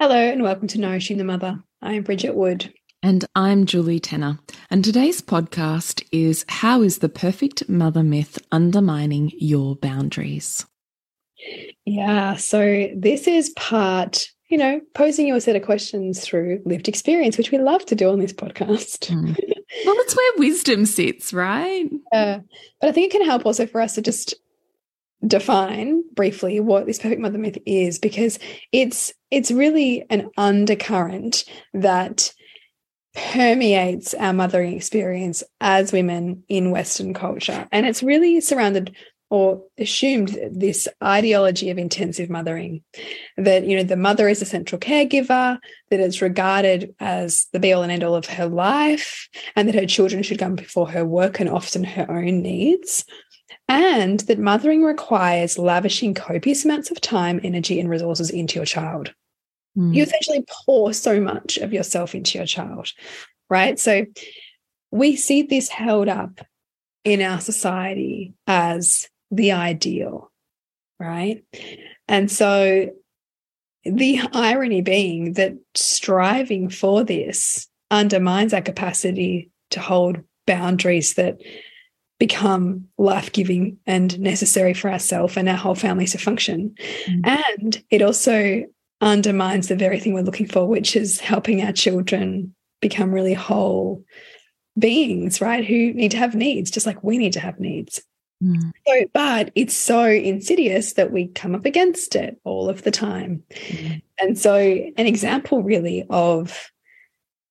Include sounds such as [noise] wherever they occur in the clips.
Hello, and welcome to Nourishing the Mother. I'm Bridget Wood. And I'm Julie Tenner. And today's podcast is How is the Perfect Mother Myth Undermining Your Boundaries? Yeah, so this is part, you know, posing you a set of questions through lived experience, which we love to do on this podcast. Mm. Well, that's where wisdom sits, right? [laughs] Yeah. But I think it can help also for us to just define briefly what this perfect mother myth is because it's it's really an undercurrent that permeates our mothering experience as women in western culture. And it's really surrounded or assumed this ideology of intensive mothering that you know the mother is a central caregiver that is regarded as the be all and end all of her life and that her children should come before her work and often her own needs and that mothering requires lavishing copious amounts of time, energy, and resources into your child. Mm. You essentially pour so much of yourself into your child, right? So we see this held up in our society as the ideal, right? And so the irony being that striving for this undermines our capacity to hold boundaries that become life giving and necessary for ourselves and our whole family to function. Mm. And it also undermines the very thing we're looking for, which is helping our children become really whole beings, right? Who need to have needs, just like we need to have needs. Mm. So, but it's so insidious that we come up against it all of the time. Mm. And so, an example really of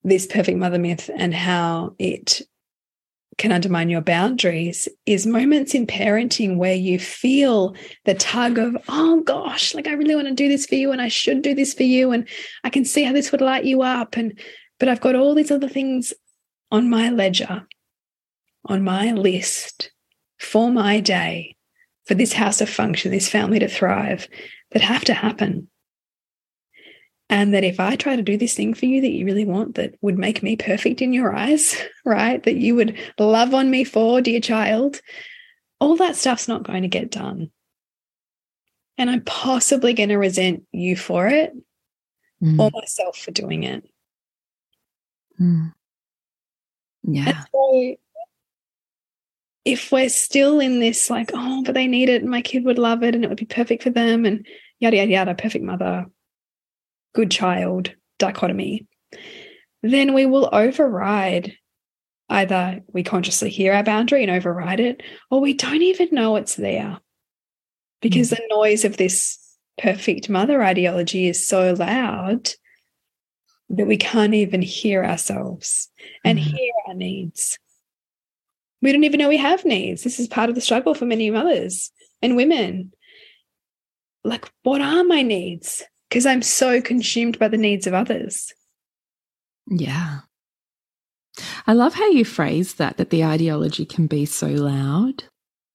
this perfect mother myth and how it can undermine your boundaries is moments in parenting where you feel the tug of, oh gosh, like I really want to do this for you and I should do this for you. And I can see how this would light you up. And, but I've got all these other things on my ledger, on my list for my day, for this house to function, this family to thrive that have to happen. And that if I try to do this thing for you that you really want that would make me perfect in your eyes, [laughs] right? That you would love on me for, dear child, all that stuff's not going to get done. And I'm possibly going to resent you for it mm. or myself for doing it. Mm. Yeah. So if we're still in this, like, oh, but they need it and my kid would love it and it would be perfect for them and yada, yada, yada, perfect mother, good child dichotomy, then we will override either we consciously hear our boundary and override it, or we don't even know it's there because mm. the noise of this perfect mother ideology is so loud that we can't even hear ourselves and mm. hear our needs. We don't even know we have needs. This is part of the struggle for many mothers and women. Like, what are my needs? Because I'm so consumed by the needs of others. Yeah. I love how you phrase that, that the ideology can be so loud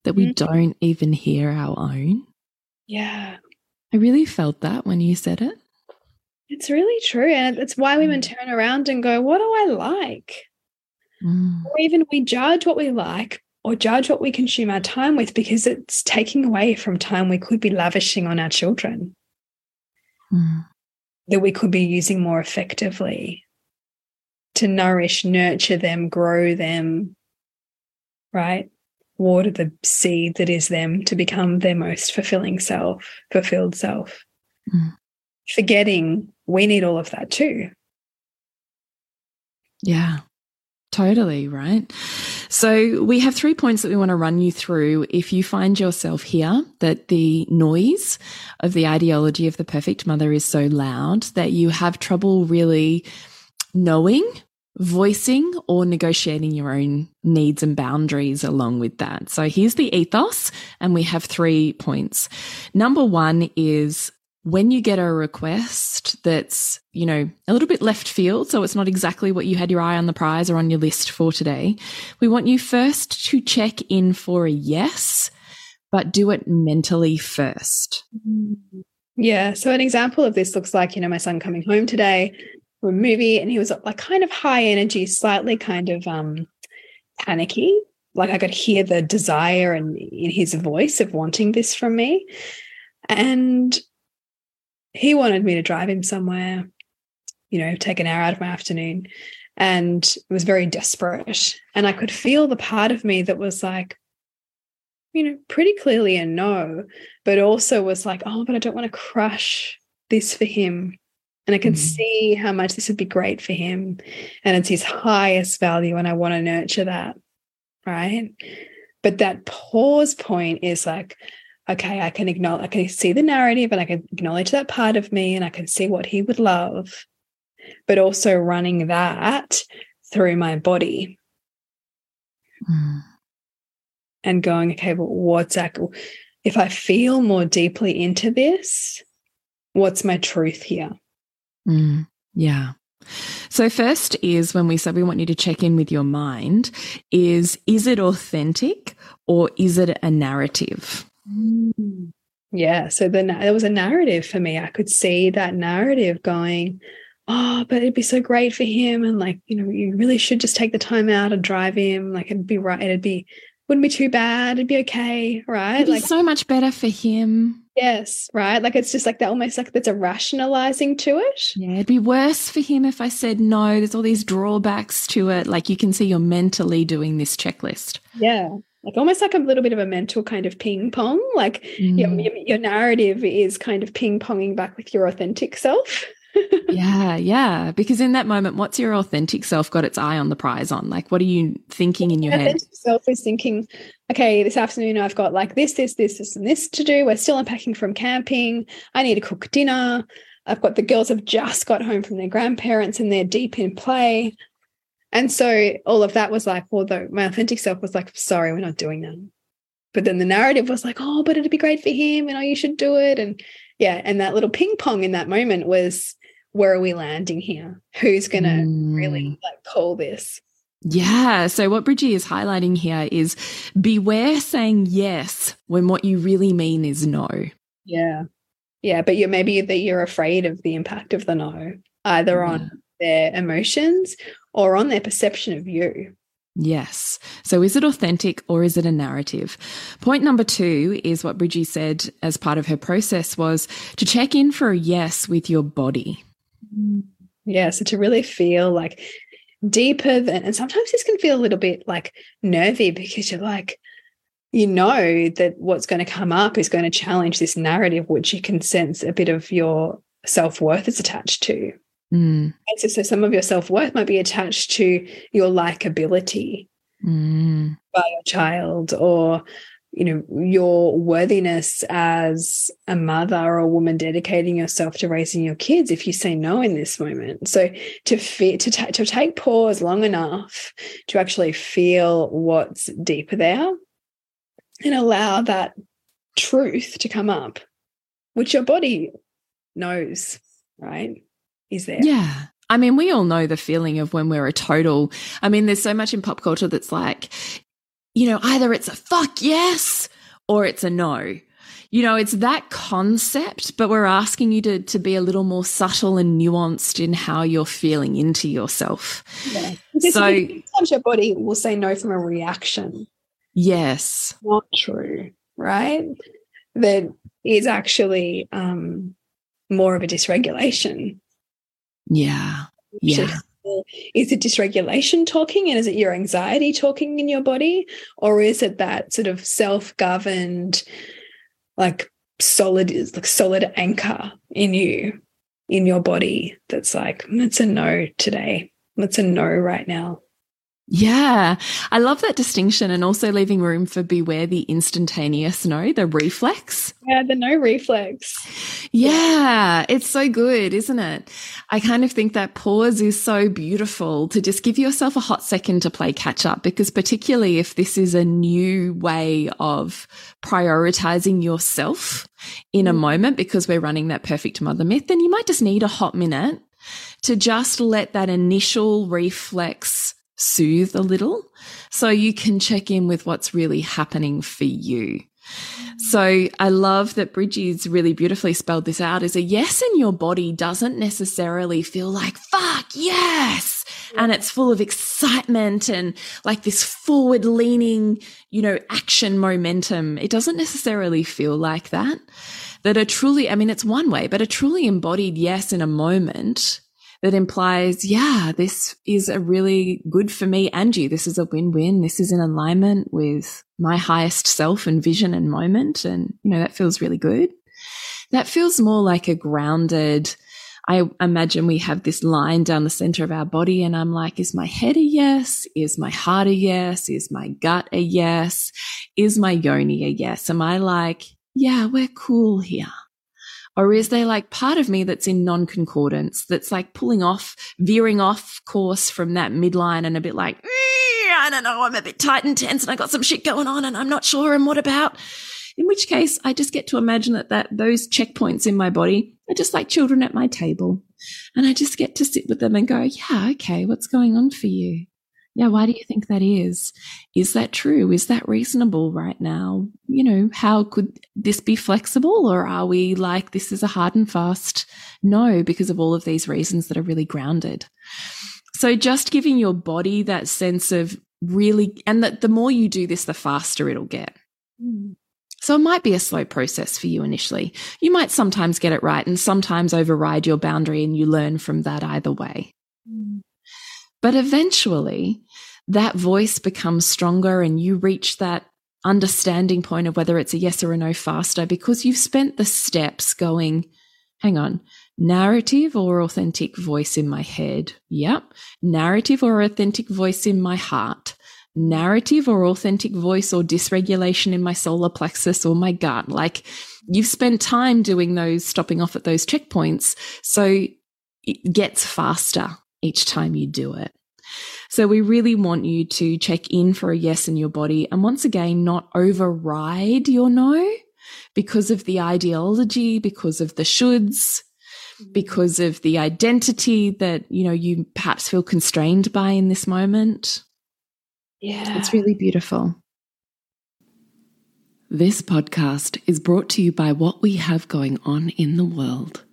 that we mm -hmm. don't even hear our own. Yeah. I really felt that when you said it. It's really true. And it's why women mm. turn around and go, What do I like? Mm. Or even we judge what we like or judge what we consume our time with because it's taking away from time we could be lavishing on our children mm. that we could be using more effectively to nourish, nurture them, grow them, right? Water the seed that is them to become their most fulfilling self, fulfilled self. Mm. Forgetting we need all of that too. Yeah, totally, right? So, we have three points that we want to run you through. If you find yourself here, that the noise of the ideology of the perfect mother is so loud that you have trouble really knowing voicing or negotiating your own needs and boundaries along with that. So here's the ethos, and we have three points. Number one is when you get a request that's, you know, a little bit left field, so it's not exactly what you had your eye on the prize or on your list for today, we want you first to check in for a yes, but do it mentally first. Yeah. So an example of this looks like, you know, my son coming home today from a movie and he was like kind of high energy, slightly kind of um panicky. Like I could hear the desire and in his voice of wanting this from me. And he wanted me to drive him somewhere, you know, take an hour out of my afternoon and was very desperate. And I could feel the part of me that was like, you know, pretty clearly a no, but also was like, oh, but I don't want to crush this for him and I can mm. see how much this would be great for him. And it's his highest value. And I want to nurture that. Right. But that pause point is like, okay, I can acknowledge, I can see the narrative and I can acknowledge that part of me and I can see what he would love, but also running that through my body. Mm. And going, okay, well, what's that? If I feel more deeply into this, what's my truth here? Mm, yeah. So first is when we said we want you to check in with your mind is is it authentic or is it a narrative? Mm. Yeah, so then there was a narrative for me. I could see that narrative going, oh, but it'd be so great for him, and like you know, you really should just take the time out and drive him. Like it'd be right, it'd be wouldn't be too bad. It'd be okay, right? It'd like so much better for him. Yes, right. Like it's just like that almost like there's a rationalizing to it. Yeah, it'd be worse for him if I said no. There's all these drawbacks to it. Like you can see you're mentally doing this checklist. Yeah. Like almost like a little bit of a mental kind of ping pong. Like mm. your, your narrative is kind of ping ponging back with your authentic self. [laughs] yeah, yeah. Because in that moment, what's your authentic self got its eye on the prize on? Like, what are you thinking in your head? Authentic self is thinking, okay, this afternoon I've got like this, this, this, this, and this to do. We're still unpacking from camping. I need to cook dinner. I've got the girls have just got home from their grandparents and they're deep in play. And so all of that was like, although my authentic self was like, sorry, we're not doing that. But then the narrative was like, oh, but it'd be great for him and oh, you should do it. And yeah, and that little ping pong in that moment was where are we landing here? Who's going to mm. really like call this? Yeah. So, what Bridgie is highlighting here is beware saying yes when what you really mean is no. Yeah. Yeah. But you're maybe that you're afraid of the impact of the no, either yeah. on their emotions or on their perception of you. Yes. So is it authentic or is it a narrative? Point number two is what Bridgie said as part of her process was to check in for a yes with your body. Yeah. So to really feel like deeper than, and sometimes this can feel a little bit like nervy because you're like, you know that what's going to come up is going to challenge this narrative, which you can sense a bit of your self worth is attached to. Mm. So, so, some of your self worth might be attached to your likability mm. by your child or you know your worthiness as a mother or a woman dedicating yourself to raising your kids if you say no in this moment so to feel to, to take pause long enough to actually feel what's deeper there and allow that truth to come up which your body knows right is there yeah I mean, we all know the feeling of when we're a total. I mean, there's so much in pop culture that's like, you know, either it's a fuck yes or it's a no. You know, it's that concept, but we're asking you to, to be a little more subtle and nuanced in how you're feeling into yourself. Yeah. so sometimes your body will say no from a reaction. Yes. Not true, right? That is actually um, more of a dysregulation. Yeah. Yeah. Is it dysregulation talking and is it your anxiety talking in your body? Or is it that sort of self governed, like solid, like solid anchor in you, in your body that's like, mm, it's a no today. It's a no right now. Yeah, I love that distinction and also leaving room for beware the instantaneous no, the reflex. Yeah, the no reflex. Yeah, it's so good, isn't it? I kind of think that pause is so beautiful to just give yourself a hot second to play catch up because, particularly if this is a new way of prioritizing yourself in a mm. moment because we're running that perfect mother myth, then you might just need a hot minute to just let that initial reflex soothe a little so you can check in with what's really happening for you. So I love that Bridgie's really beautifully spelled this out is a yes in your body doesn't necessarily feel like fuck yes. And it's full of excitement and like this forward leaning, you know, action momentum. It doesn't necessarily feel like that. That a truly, I mean, it's one way, but a truly embodied yes in a moment that implies, yeah, this is a really good for me and you. This is a win-win. This is in alignment with my highest self and vision and moment. And, you know, that feels really good. That feels more like a grounded, I imagine we have this line down the center of our body and I'm like, is my head a yes? Is my heart a yes? Is my gut a yes? Is my yoni a yes? Am I like, yeah, we're cool here. Or is there like part of me that's in non-concordance, that's like pulling off, veering off course from that midline and a bit like, eh, I don't know, I'm a bit tight and tense and I got some shit going on and I'm not sure. And what about? In which case I just get to imagine that, that those checkpoints in my body are just like children at my table. And I just get to sit with them and go, yeah, okay, what's going on for you? Yeah, why do you think that is? Is that true? Is that reasonable right now? You know, how could this be flexible? Or are we like, this is a hard and fast no because of all of these reasons that are really grounded? So just giving your body that sense of really, and that the more you do this, the faster it'll get. Mm. So it might be a slow process for you initially. You might sometimes get it right and sometimes override your boundary and you learn from that either way. Mm. But eventually that voice becomes stronger and you reach that understanding point of whether it's a yes or a no faster because you've spent the steps going, hang on, narrative or authentic voice in my head. Yep. Narrative or authentic voice in my heart. Narrative or authentic voice or dysregulation in my solar plexus or my gut. Like you've spent time doing those, stopping off at those checkpoints. So it gets faster each time you do it. So we really want you to check in for a yes in your body and once again, not override your no because of the ideology, because of the shoulds, mm-hmm. because of the identity that, you know, you perhaps feel constrained by in this moment. Yeah. It's really beautiful. This podcast is brought to you by what we have going on in the world.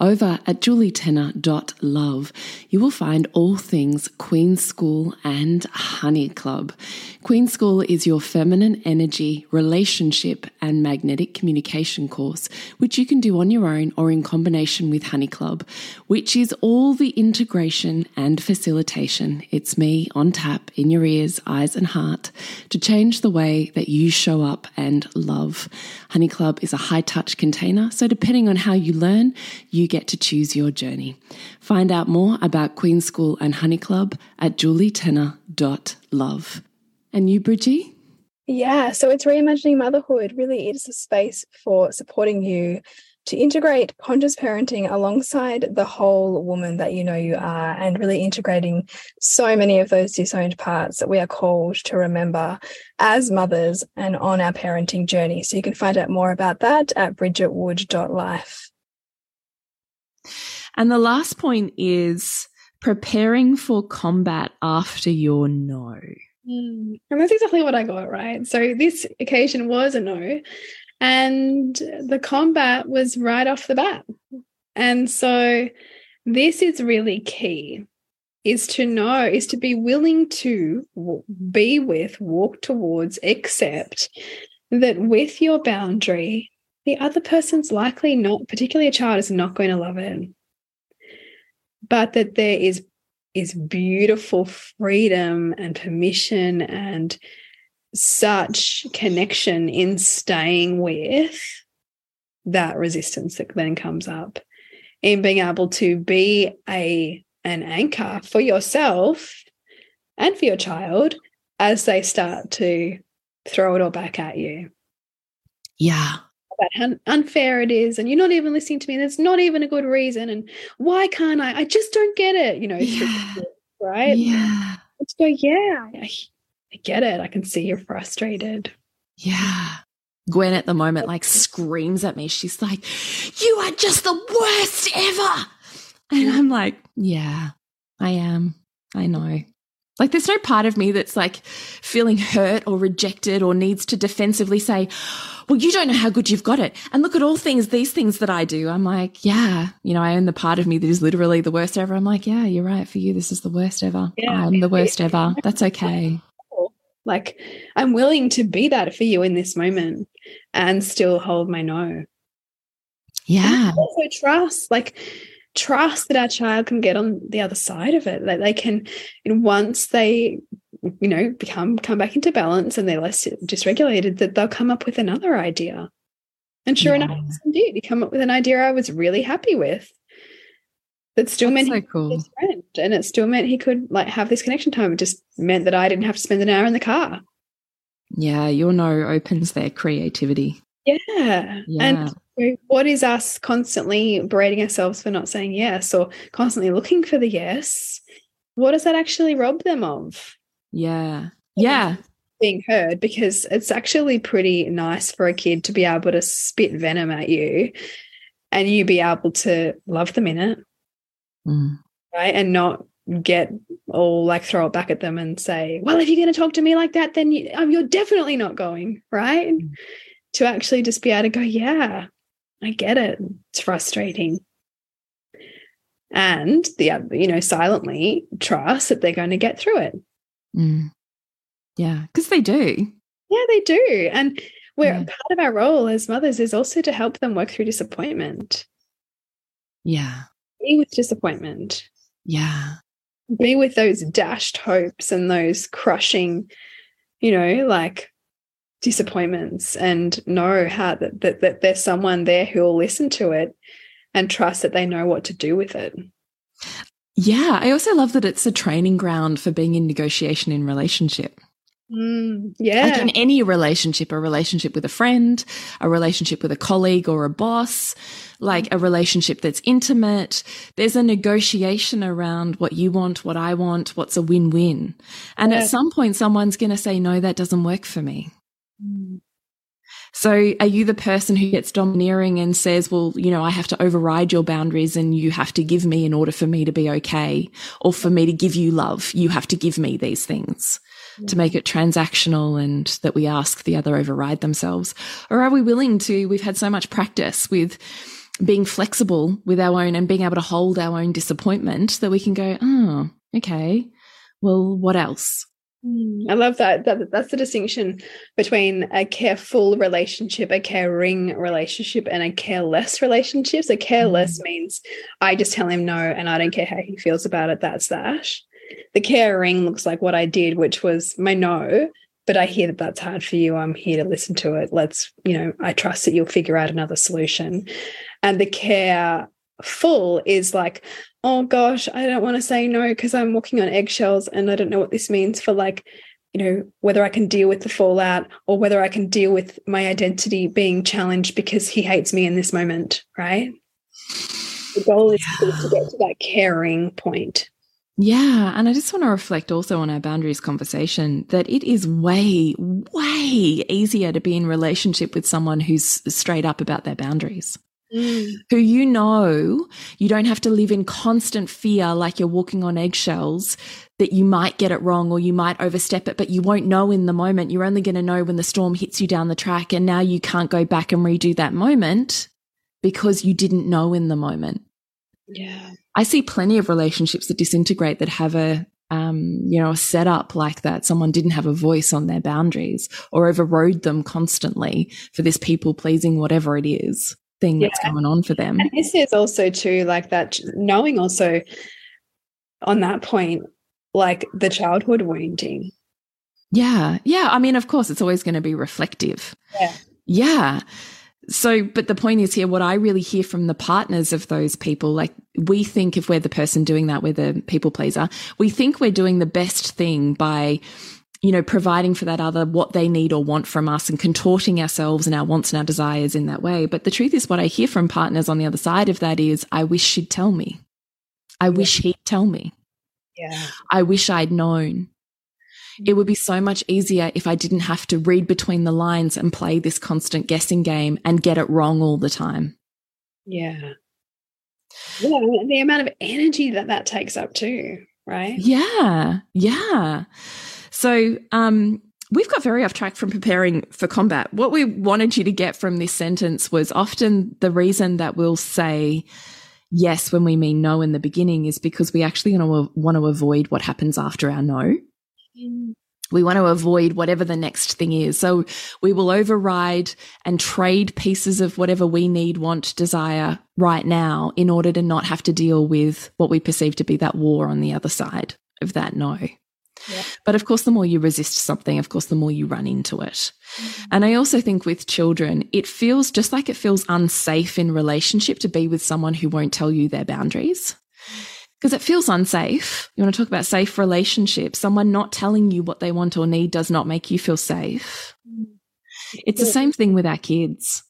Over at julietenner.love, you will find all things Queen School and Honey Club. Queen School is your feminine energy, relationship, and magnetic communication course, which you can do on your own or in combination with Honey Club, which is all the integration and facilitation. It's me on tap in your ears, eyes, and heart to change the way that you show up and love. Honey Club is a high touch container, so depending on how you learn, you get to choose your journey. Find out more about Queen School and Honey Club at julietenner.love. And you, Bridgie? Yeah, so it's reimagining motherhood. Really, it is a space for supporting you to integrate conscious parenting alongside the whole woman that you know you are, and really integrating so many of those disowned parts that we are called to remember as mothers and on our parenting journey. So you can find out more about that at bridgetwood.life. And the last point is preparing for combat after your no. Mm. And that's exactly what I got, right? So this occasion was a no. And the combat was right off the bat. And so this is really key is to know, is to be willing to be with, walk towards, accept that with your boundary, the other person's likely not, particularly a child, is not going to love it. But that there is is beautiful freedom and permission and such connection in staying with that resistance that then comes up in being able to be a an anchor for yourself and for your child as they start to throw it all back at you. Yeah. About how unfair it is, and you're not even listening to me, and it's not even a good reason. And why can't I? I just don't get it, you know, yeah. right? Yeah. Let's go, yeah, I, I get it. I can see you're frustrated. Yeah. Gwen at the moment like screams at me. She's like, You are just the worst ever. And I'm like, Yeah, I am. I know. Like, there's no part of me that's like feeling hurt or rejected or needs to defensively say, Well, you don't know how good you've got it. And look at all things, these things that I do. I'm like, Yeah, you know, I own the part of me that is literally the worst ever. I'm like, Yeah, you're right. For you, this is the worst ever. Yeah. I'm the worst ever. That's okay. Like, I'm willing to be that for you in this moment and still hold my no. Yeah. also trust, like, trust that our child can get on the other side of it. That they can, once they, you know, become come back into balance and they're less dysregulated, that they'll come up with another idea. And sure yeah. enough, indeed, he come up with an idea I was really happy with. That still That's meant so cool. his friend, and it still meant he could like have this connection time. It just meant that I didn't have to spend an hour in the car. Yeah, your no opens their creativity. Yeah. yeah. And what is us constantly berating ourselves for not saying yes or constantly looking for the yes? What does that actually rob them of? Yeah. Yeah. Being heard because it's actually pretty nice for a kid to be able to spit venom at you and you be able to love them in it. Mm. Right. And not get all like throw it back at them and say, well, if you're going to talk to me like that, then you, um, you're definitely not going. Right. Mm. To actually just be able to go, yeah, I get it. It's frustrating. And the other, you know, silently trust that they're going to get through it. Mm. Yeah, because they do. Yeah, they do. And we're yeah. part of our role as mothers is also to help them work through disappointment. Yeah. Be with disappointment. Yeah. Be with those dashed hopes and those crushing, you know, like disappointments and know how that, that, that there's someone there who will listen to it and trust that they know what to do with it. Yeah, I also love that it's a training ground for being in negotiation in relationship. Mm, yeah. Like in any relationship, a relationship with a friend, a relationship with a colleague or a boss, like a relationship that's intimate. There's a negotiation around what you want, what I want, what's a win win. And yeah. at some point, someone's going to say, no, that doesn't work for me. Mm. So are you the person who gets domineering and says, well, you know, I have to override your boundaries and you have to give me in order for me to be okay or for me to give you love? You have to give me these things yeah. to make it transactional and that we ask the other override themselves. Or are we willing to, we've had so much practice with being flexible with our own and being able to hold our own disappointment that we can go, oh, okay. Well, what else? Mm, I love that. that. That's the distinction between a careful relationship, a caring relationship, and a careless relationship. So, careless mm. means I just tell him no and I don't care how he feels about it. That's that. The caring looks like what I did, which was my no, but I hear that that's hard for you. I'm here to listen to it. Let's, you know, I trust that you'll figure out another solution. And the careful is like, oh gosh, I don't want to say no because I'm walking on eggshells and I don't know what this means for like, you know, whether I can deal with the fallout or whether I can deal with my identity being challenged because he hates me in this moment, right? The goal is yeah. to get to that caring point. Yeah. And I just want to reflect also on our boundaries conversation that it is way, way easier to be in relationship with someone who's straight up about their boundaries. Mm. who you know you don't have to live in constant fear like you're walking on eggshells that you might get it wrong or you might overstep it, but you won't know in the moment. You're only going to know when the storm hits you down the track. And now you can't go back and redo that moment because you didn't know in the moment. Yeah. I see plenty of relationships that disintegrate that have a um, you know, a setup like that. Someone didn't have a voice on their boundaries or overrode them constantly for this people pleasing, whatever it is thing yeah. that's going on for them. And this is also too like that knowing also on that point, like the childhood wounding. Yeah. Yeah. I mean, of course, it's always going to be reflective. Yeah. Yeah. So, but the point is here, what I really hear from the partners of those people, like we think if we're the person doing that, we're the people pleaser, we think we're doing the best thing by, you know, providing for that other what they need or want from us and contorting ourselves and our wants and our desires in that way. But the truth is, what I hear from partners on the other side of that is, I wish she'd tell me. I yeah. wish he'd tell me. Yeah. I wish I'd known. It would be so much easier if I didn't have to read between the lines and play this constant guessing game and get it wrong all the time. Yeah. Yeah, the amount of energy that that takes up too, right? Yeah. Yeah. So, um, we've got very off track from preparing for combat. What we wanted you to get from this sentence was often the reason that we'll say yes when we mean no in the beginning is because we actually want to avoid what happens after our no. Mm. We want to avoid whatever the next thing is. So we will override and trade pieces of whatever we need, want, desire right now in order to not have to deal with what we perceive to be that war on the other side of that no. Yeah. But of course, the more you resist something, of course, the more you run into it. Mm-hmm. And I also think with children, it feels just like it feels unsafe in relationship to be with someone who won't tell you their boundaries because it feels unsafe. You want to talk about safe relationships. Someone not telling you what they want or need does not make you feel safe. It's the same thing with our kids.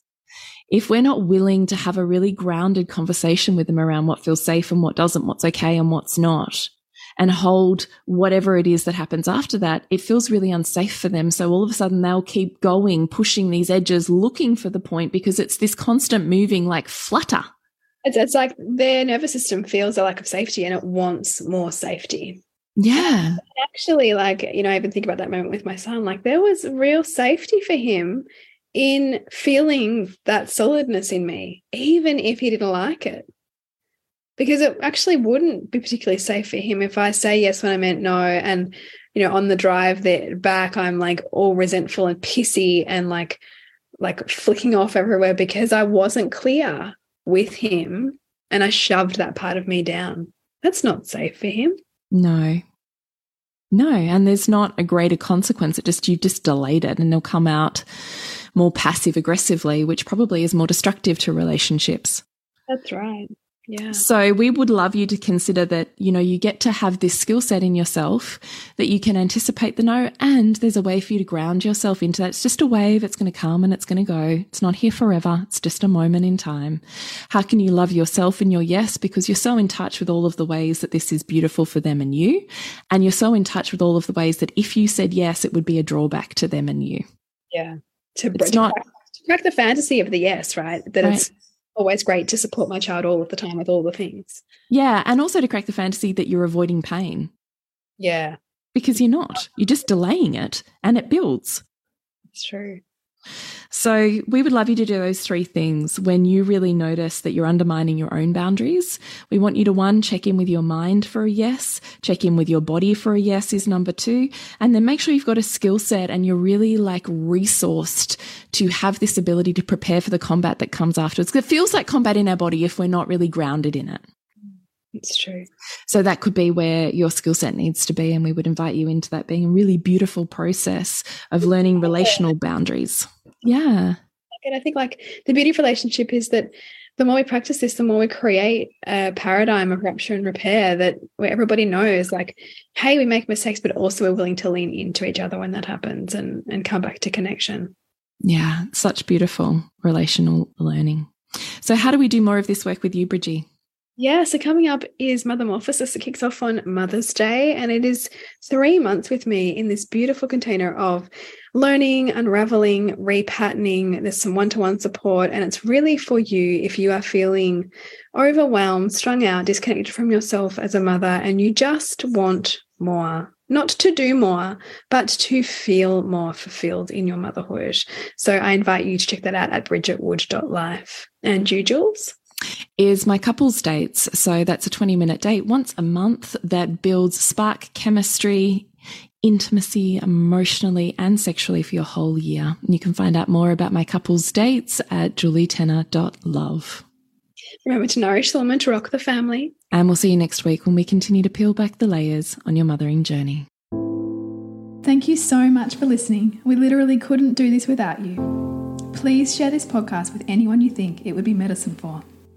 If we're not willing to have a really grounded conversation with them around what feels safe and what doesn't, what's okay and what's not, and hold whatever it is that happens after that, it feels really unsafe for them. So all of a sudden they'll keep going, pushing these edges, looking for the point because it's this constant moving like flutter it's, it's like their nervous system feels a lack of safety and it wants more safety. Yeah. Actually, like, you know, I even think about that moment with my son. Like, there was real safety for him in feeling that solidness in me, even if he didn't like it. Because it actually wouldn't be particularly safe for him if I say yes when I meant no. And, you know, on the drive there back, I'm like all resentful and pissy and like, like flicking off everywhere because I wasn't clear with him and I shoved that part of me down. That's not safe for him. No. No, and there's not a greater consequence. It just you've just delayed it and they'll come out more passive aggressively, which probably is more destructive to relationships. That's right. Yeah. So we would love you to consider that, you know, you get to have this skill set in yourself that you can anticipate the no and there's a way for you to ground yourself into that. It's just a wave. It's going to come and it's going to go. It's not here forever. It's just a moment in time. How can you love yourself in your yes? Because you're so in touch with all of the ways that this is beautiful for them and you. And you're so in touch with all of the ways that if you said yes, it would be a drawback to them and you. Yeah. To, it's to not, crack, to crack the fantasy of the yes, right? That right. it's always great to support my child all of the time with all the things. Yeah. And also to crack the fantasy that you're avoiding pain. Yeah. Because you're not. You're just delaying it and it builds. It's true. So, we would love you to do those three things when you really notice that you're undermining your own boundaries. We want you to one, check in with your mind for a yes, check in with your body for a yes is number two, and then make sure you've got a skill set and you're really like resourced to have this ability to prepare for the combat that comes afterwards. It feels like combat in our body if we're not really grounded in it. It's true. So that could be where your skill set needs to be. And we would invite you into that being a really beautiful process of learning relational boundaries. Yeah. And I think like the beauty of relationship is that the more we practice this, the more we create a paradigm of rupture and repair that where everybody knows like, hey, we make mistakes, but also we're willing to lean into each other when that happens and, and come back to connection. Yeah, such beautiful relational learning. So how do we do more of this work with you, Bridgie? Yeah, so coming up is Mothermorphosis. It kicks off on Mother's Day, and it is three months with me in this beautiful container of learning, unraveling, repatterning. There's some one to one support, and it's really for you if you are feeling overwhelmed, strung out, disconnected from yourself as a mother, and you just want more. Not to do more, but to feel more fulfilled in your motherhood. So I invite you to check that out at bridgetwood.life. And you, Jules? Is my couples dates. So that's a 20 minute date once a month that builds spark chemistry, intimacy emotionally and sexually for your whole year. And you can find out more about my couples dates at julietenner.love. Remember to nourish the woman to rock the family. And we'll see you next week when we continue to peel back the layers on your mothering journey. Thank you so much for listening. We literally couldn't do this without you. Please share this podcast with anyone you think it would be medicine for.